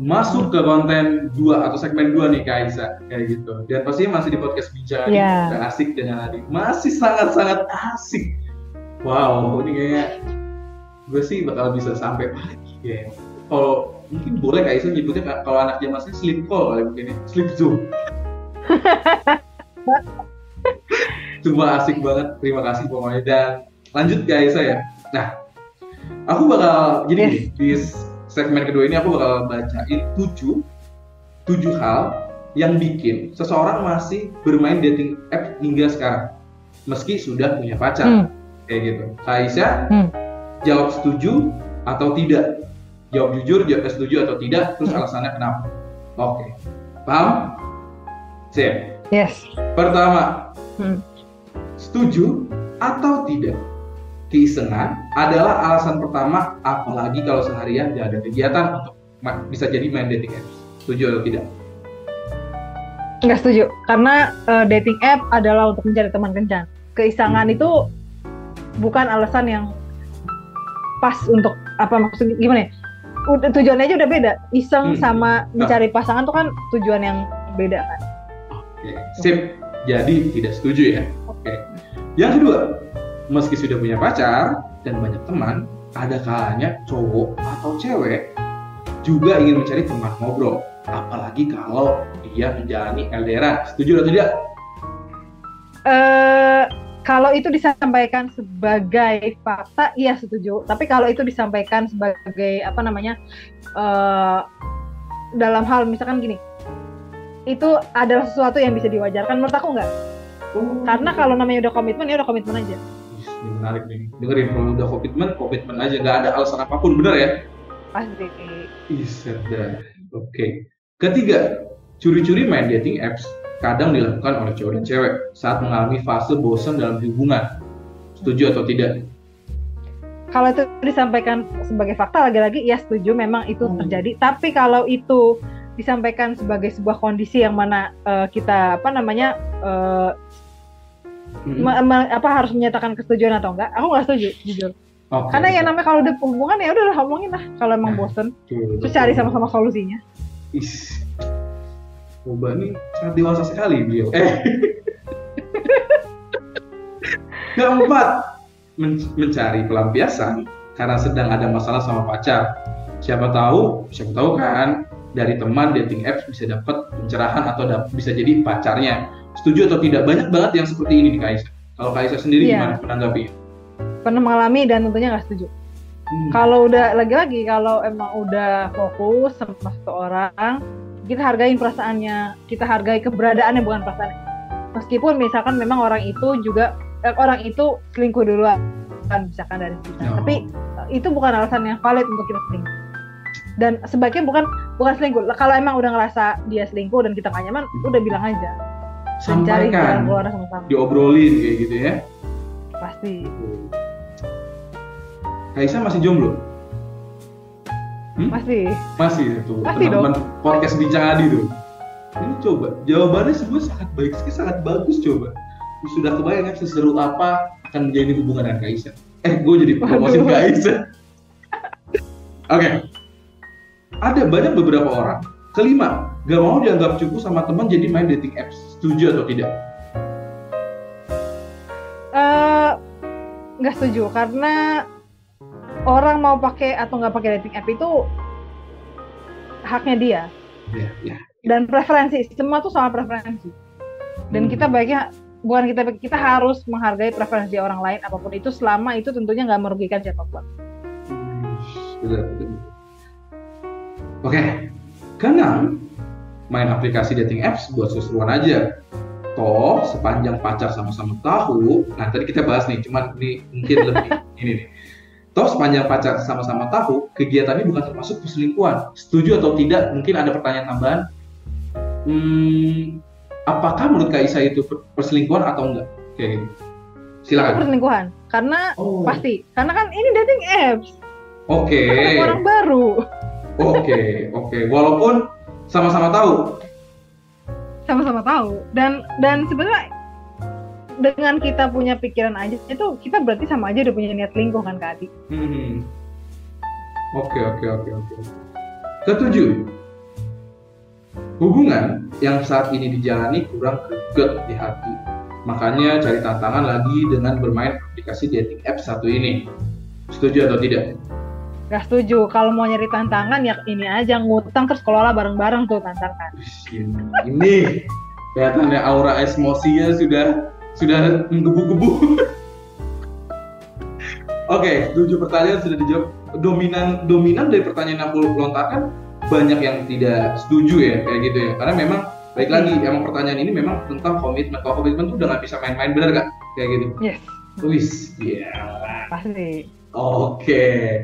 masuk ke konten dua atau segmen dua nih Kak Aisyah kayak gitu. Dan pastinya masih di podcast bicara Iya. yeah. asik dengan Adi. Masih sangat-sangat asik. Wow, ini kayaknya gue sih bakal bisa sampai pagi ya. Kalau mungkin boleh Kak Aisyah nyebutnya kalau anak zaman saya sleep call kali mungkin ya. sleep zoom. Cuma asik banget. Terima kasih pokoknya dan lanjut Kak Aisyah ya. Nah, aku bakal jadi Yes. gini, di segmen kedua ini aku bakal bacain tujuh tujuh hal yang bikin seseorang masih bermain dating app hingga sekarang meski sudah punya pacar Hmm. kayak gitu. Kak Aisyah Hmm. jawab setuju atau tidak. Jawab jujur, jawab setuju atau tidak, terus Hmm. alasannya kenapa. Oke, paham? Sip. Yes. Pertama, Hmm. setuju atau tidak? Keisengan adalah alasan pertama, apalagi kalau seharian tidak ada kegiatan untuk bisa jadi main dating apps. Setuju atau tidak? Nggak setuju. Karena eh, dating app adalah untuk mencari teman kencan. Keisangan Hmm. itu bukan alasan yang pas untuk apa maksudnya gimana ya? Udah, tujuannya aja udah beda. Iseng Hmm. sama mencari pasangan tuh kan tujuan yang beda kan. Oke, sip. Jadi tidak setuju ya. Oke. Yang kedua, meski sudah punya pacar dan banyak teman, ada kalanya cowok atau cewek juga ingin mencari teman ngobrol. Apalagi kalau dia menjalani LDR. Setuju atau tidak? eh kalau itu disampaikan sebagai fakta, iya setuju. Tapi kalau itu disampaikan sebagai apa namanya eh dalam hal misalkan gini, itu adalah sesuatu yang bisa diwajarkan menurut aku nggak? Karena kalau namanya udah komitmen ya udah komitmen aja. Ini menarik nih. Dengerin kalau udah komitmen, komitmen aja. Nggak ada alasan apa pun, bener ya? Pasti. Sedap. Oke. Ketiga, curi-curi main dating apps kadang dilakukan oleh cowok dan cewek saat mengalami fase bosan dalam hubungan. Setuju atau tidak? Kalau itu disampaikan sebagai fakta lagi-lagi ya setuju memang itu Hmm. terjadi. Tapi kalau itu disampaikan sebagai sebuah kondisi yang mana eh, kita apa namanya eh, Hmm. apa harus menyatakan kesetujuan atau enggak? Aku nggak setuju jujur. Oke. Karena ya namanya kalau udah hubungan ya udah lah, ngomongin lah kalau emang Nah, bosen. Betul, Terus cari sama-sama solusinya. Is. Boba ini sangat dewasa sekali beliau. Eh. Keempat, men- mencari pelampiasan karena sedang ada masalah sama pacar. Siapa tahu, siapa tahu kan dari teman dating apps bisa dapat pencerahan atau dap- bisa jadi pacarnya. Setuju atau tidak? Banyak banget yang seperti ini di Kaisa. Kalau Kaisa sendiri Iya. gimana menanggapi? Pernah mengalami dan tentunya nggak setuju. Hmm. Kalau udah lagi-lagi kalau emang udah fokus sama satu orang, kita hargain perasaannya, kita hargai keberadaannya bukan perasaannya. Meskipun misalkan memang orang itu juga eh, orang itu selingkuh duluan kan misalkan dari kita. Oh. Tapi eh, itu bukan alasan yang valid untuk kita selingkuh. Dan sebaiknya bukan bukan selingkuh. Kalau emang udah ngerasa dia selingkuh dan kita gak nyaman, udah bilang aja. Sampaikan, diobrolin kayak gitu ya. Pasti. Kaisa masih jomblo? Pasti. Masih tuh Pasti teman-teman podcast bincang Adi tuh. Ini coba jawabannya semua sangat baik sekali, sangat bagus coba. Sudah kebayang kan seseru apa akan menjadi hubungan dengan Kaisa? Eh, gue jadi promosi. Kaisa. Oke. Ada banyak beberapa orang. Kelima, gak mau dianggap cukup sama teman jadi main dating apps. Setuju atau tidak? eh nggak setuju karena orang mau pakai atau nggak pakai dating app itu haknya dia Ya, ya. dan preferensi semua tuh soal preferensi dan Hmm. kita baiknya bukan kita kita harus menghargai preferensi orang lain apa pun itu selama itu tentunya nggak merugikan siapa pun betul. Oke, keenam, main aplikasi dating apps buat seru-seruan aja. Toh, sepanjang pacar sama-sama tahu, nah tadi kita bahas nih, cuman ini mungkin lebih ini nih. Toh, sepanjang pacar sama-sama tahu, kegiatannya bukan termasuk perselingkuhan. Setuju atau tidak? Mungkin ada pertanyaan tambahan. Hmm, apakah menurut Kak Isa itu per- perselingkuhan atau enggak? Kayak gitu. itu Silakan. perselingkuhan karena Oh, pasti karena kan ini dating apps Oke. ketemu orang baru Oke, oke. Walaupun sama-sama tahu. sama-sama tahu dan dan sebenarnya dengan kita punya pikiran aja itu kita berarti sama aja udah punya niat selingkuh kan Kak Adi Hmm. Oke, oke, oke, oke. Ketujuh, hubungan yang saat ini dijalani kurang greget di hati. Makanya cari tantangan lagi dengan bermain aplikasi dating apps satu ini. Setuju atau tidak? Gak setuju. Kalau mau nyari tantangan ya ini aja ngutang terus kelola bareng-bareng tuh tantangan. Ini, ini kelihatannya aura emosinya sudah sudah menggebu-gebu. Oke, tujuh pertanyaan sudah dijawab. Dominan dominan dari pertanyaan yang aku lontarkan banyak yang tidak setuju ya kayak gitu ya. Karena memang baik lagi emang pertanyaan ini memang tentang komitmen. Kalau komitmen tuh udah nggak bisa main-main bener gak? Kayak gitu. Yes, Wis, iya. pasti. Oke.